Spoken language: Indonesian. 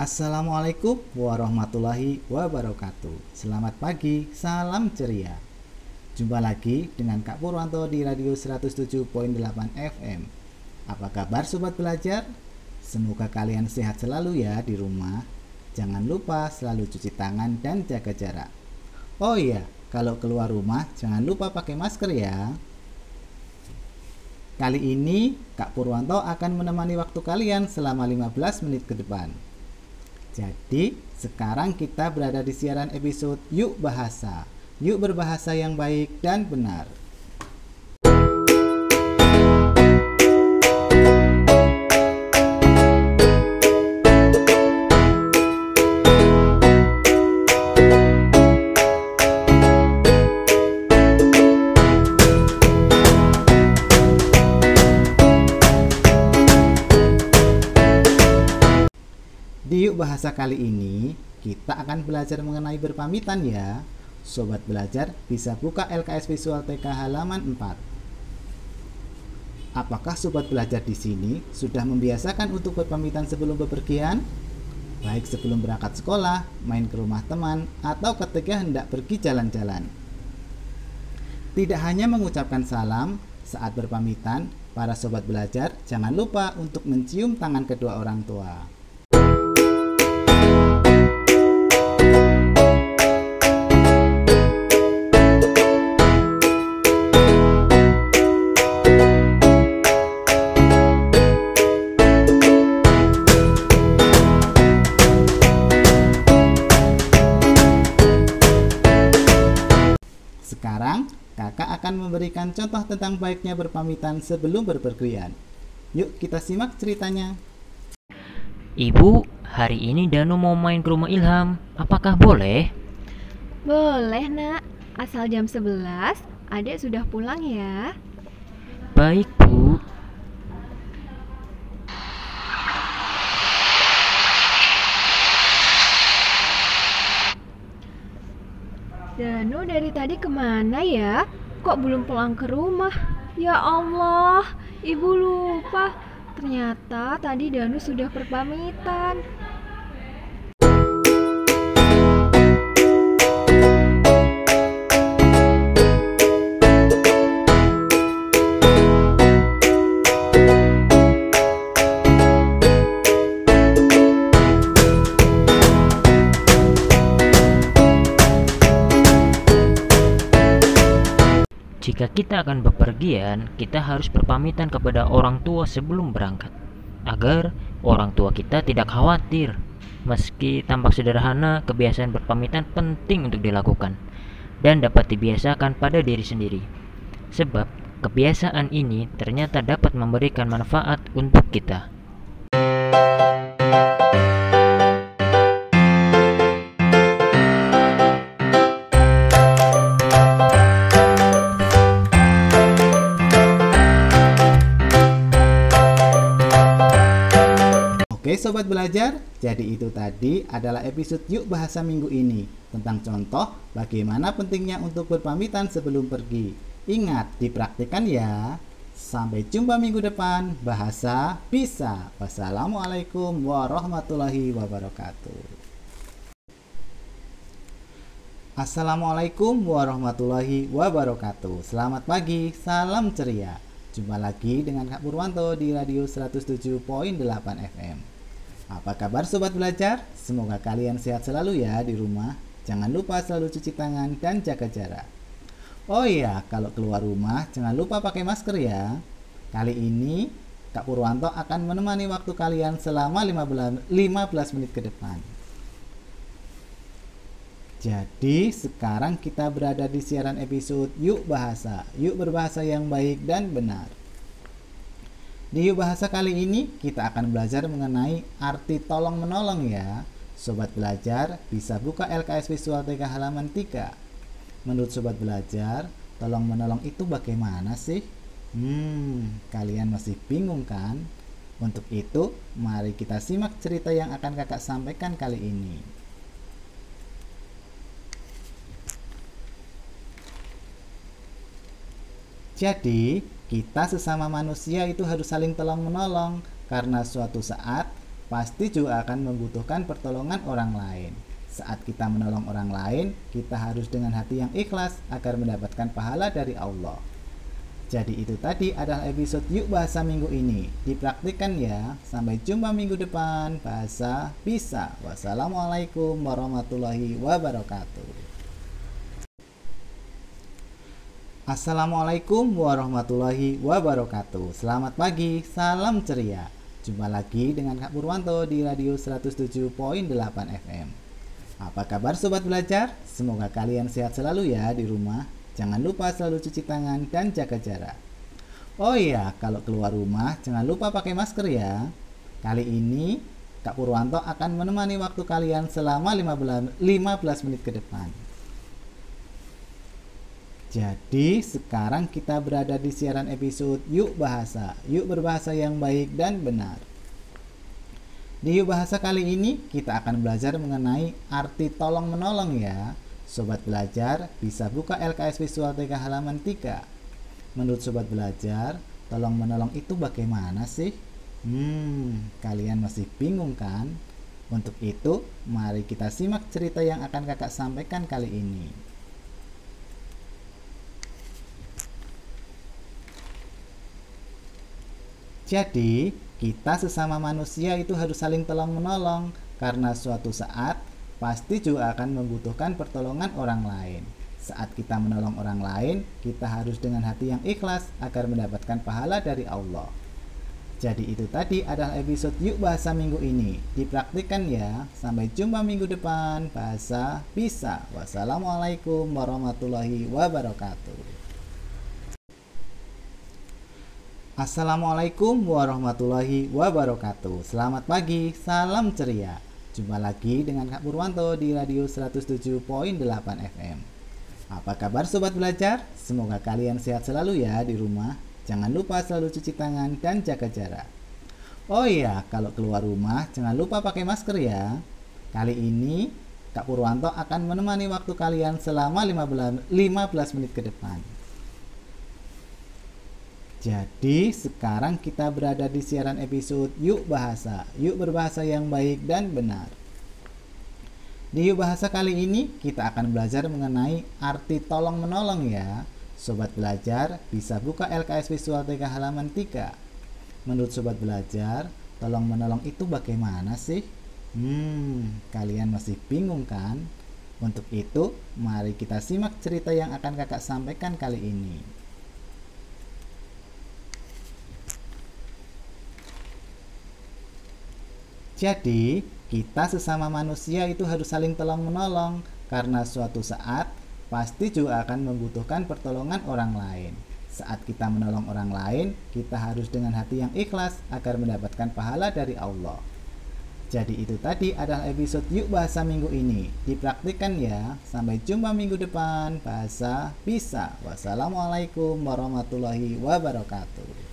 Assalamualaikum warahmatullahi wabarakatuh. Selamat pagi, salam ceria. Jumpa lagi dengan Kak Purwanto di Radio 107.8 FM Apa kabar sobat belajar? Semoga kalian sehat selalu ya di rumah. Jangan lupa selalu cuci tangan dan jaga jarak. Oh iya, kalau keluar rumah jangan lupa pakai masker ya. Kali ini Kak Purwanto akan menemani waktu kalian selama 15 menit ke depan. Jadi, sekarang kita berada di siaran episode Yuk Bahasa. Yuk berbahasa yang baik dan benar. Bahasa kali ini, kita akan belajar mengenai berpamitan ya. Sobat belajar bisa buka LKS Visual TK halaman 4. Apakah sobat belajar di sini sudah membiasakan untuk berpamitan sebelum bepergian? Baik sebelum berangkat sekolah, main ke rumah teman, atau ketika hendak pergi jalan-jalan. Tidak hanya mengucapkan salam saat berpamitan, para sobat belajar jangan lupa untuk mencium tangan kedua orang tua. Sekarang, kakak akan memberikan contoh tentang baiknya berpamitan sebelum berpergian. Yuk kita simak ceritanya. Ibu, hari ini Danu mau main ke rumah Ilham. Apakah boleh? Boleh nak, asal jam 11 adek sudah pulang ya Baik, Bu. Danu dari tadi ke mana ya? Kok belum pulang ke rumah? Ya Allah, ibu lupa Ternyata tadi Danu sudah berpamitan kita akan bepergian, kita harus berpamitan kepada orang tua sebelum berangkat, agar orang tua kita tidak khawatir. Meski tampak sederhana, kebiasaan berpamitan penting untuk dilakukan dan dapat dibiasakan pada diri sendiri. Sebab kebiasaan ini ternyata dapat memberikan manfaat untuk kita. Oke sobat belajar, jadi itu tadi adalah episode Yuk Bahasa Minggu ini tentang contoh bagaimana pentingnya untuk berpamitan sebelum pergi. Ingat, dipraktikkan ya. Sampai jumpa minggu depan, bahasa bisa. Wassalamualaikum warahmatullahi wabarakatuh. Assalamualaikum warahmatullahi wabarakatuh. Selamat pagi, salam ceria. Jumpa lagi dengan Kak Purwanto di Radio 107.8 FM. Apa kabar sobat belajar? Semoga kalian sehat selalu ya di rumah. Jangan lupa selalu cuci tangan dan jaga jarak. Oh iya, kalau keluar rumah jangan lupa pakai masker ya. Kali ini Kak Purwanto akan menemani waktu kalian selama 15, 15 menit ke depan. Jadi sekarang kita berada di siaran episode Yuk Bahasa. Yuk berbahasa yang baik dan benar. Di Yuk Bahasa kali ini kita akan belajar mengenai arti tolong menolong ya. Sobat belajar bisa buka LKS Visual TK halaman 3. Menurut sobat belajar, tolong menolong itu bagaimana sih? Hmm, kalian masih bingung kan? Untuk itu, mari kita simak cerita yang akan kakak sampaikan kali ini. Jadi, kita sesama manusia itu harus saling tolong menolong karena suatu saat pasti juga akan membutuhkan pertolongan orang lain. Saat kita menolong orang lain, kita harus dengan hati yang ikhlas agar mendapatkan pahala dari Allah. Jadi itu tadi adalah episode Yuk Bahasa Minggu ini. Dipraktikkan ya. Sampai jumpa minggu depan. Bahasa bisa. Wassalamualaikum warahmatullahi wabarakatuh. Assalamualaikum warahmatullahi wabarakatuh. Selamat pagi, salam ceria. Jumpa lagi dengan Kak Purwanto di Radio 107.8 FM Apa kabar Sobat Belajar? Semoga kalian sehat selalu ya di rumah. Jangan lupa selalu cuci tangan dan jaga jarak. Oh iya, kalau keluar rumah jangan lupa pakai masker ya. Kali ini Kak Purwanto akan menemani waktu kalian selama 15 menit ke depan jadi sekarang kita berada di siaran episode Yuk Bahasa Yuk berbahasa yang baik dan benar Di Yuk Bahasa kali ini kita akan belajar mengenai arti tolong menolong ya Sobat belajar bisa buka LKS Visual TK halaman 3 Menurut sobat belajar, tolong menolong itu bagaimana sih? Hmm, kalian masih bingung kan? Untuk itu, mari kita simak cerita yang akan kakak sampaikan kali ini. Jadi, kita sesama manusia itu harus saling tolong-menolong karena suatu saat pasti juga akan membutuhkan pertolongan orang lain. Saat kita menolong orang lain, kita harus dengan hati yang ikhlas agar mendapatkan pahala dari Allah. Jadi itu tadi adalah episode Yuk Bahasa Minggu ini. Dipraktikkan ya. Sampai jumpa minggu depan. Bahasa bisa. Wassalamualaikum warahmatullahi wabarakatuh. Assalamualaikum warahmatullahi wabarakatuh. Selamat pagi, salam ceria. Jumpa lagi dengan Kak Purwanto di Radio 107.8 FM Apa kabar Sobat Belajar? Semoga kalian sehat selalu ya di rumah. Jangan lupa selalu cuci tangan dan jaga jarak. Oh iya, kalau keluar rumah jangan lupa pakai masker ya. Kali ini Kak Purwanto akan menemani waktu kalian selama 15 menit ke depan jadi sekarang kita berada di siaran episode Yuk Bahasa Yuk berbahasa yang baik dan benar Di Yuk Bahasa kali ini kita akan belajar mengenai arti tolong menolong ya Sobat belajar bisa buka LKS Visual TK halaman 3 Menurut sobat belajar tolong menolong itu bagaimana sih? Hmm, kalian masih bingung kan? Untuk itu, mari kita simak cerita yang akan kakak sampaikan kali ini. Jadi, kita sesama manusia itu harus saling tolong-menolong karena suatu saat pasti juga akan membutuhkan pertolongan orang lain. Saat kita menolong orang lain, kita harus dengan hati yang ikhlas agar mendapatkan pahala dari Allah. Jadi itu tadi adalah episode Yuk Bahasa Minggu ini. Dipraktikkan ya. Sampai jumpa minggu depan. Bahasa bisa. Wassalamualaikum warahmatullahi wabarakatuh.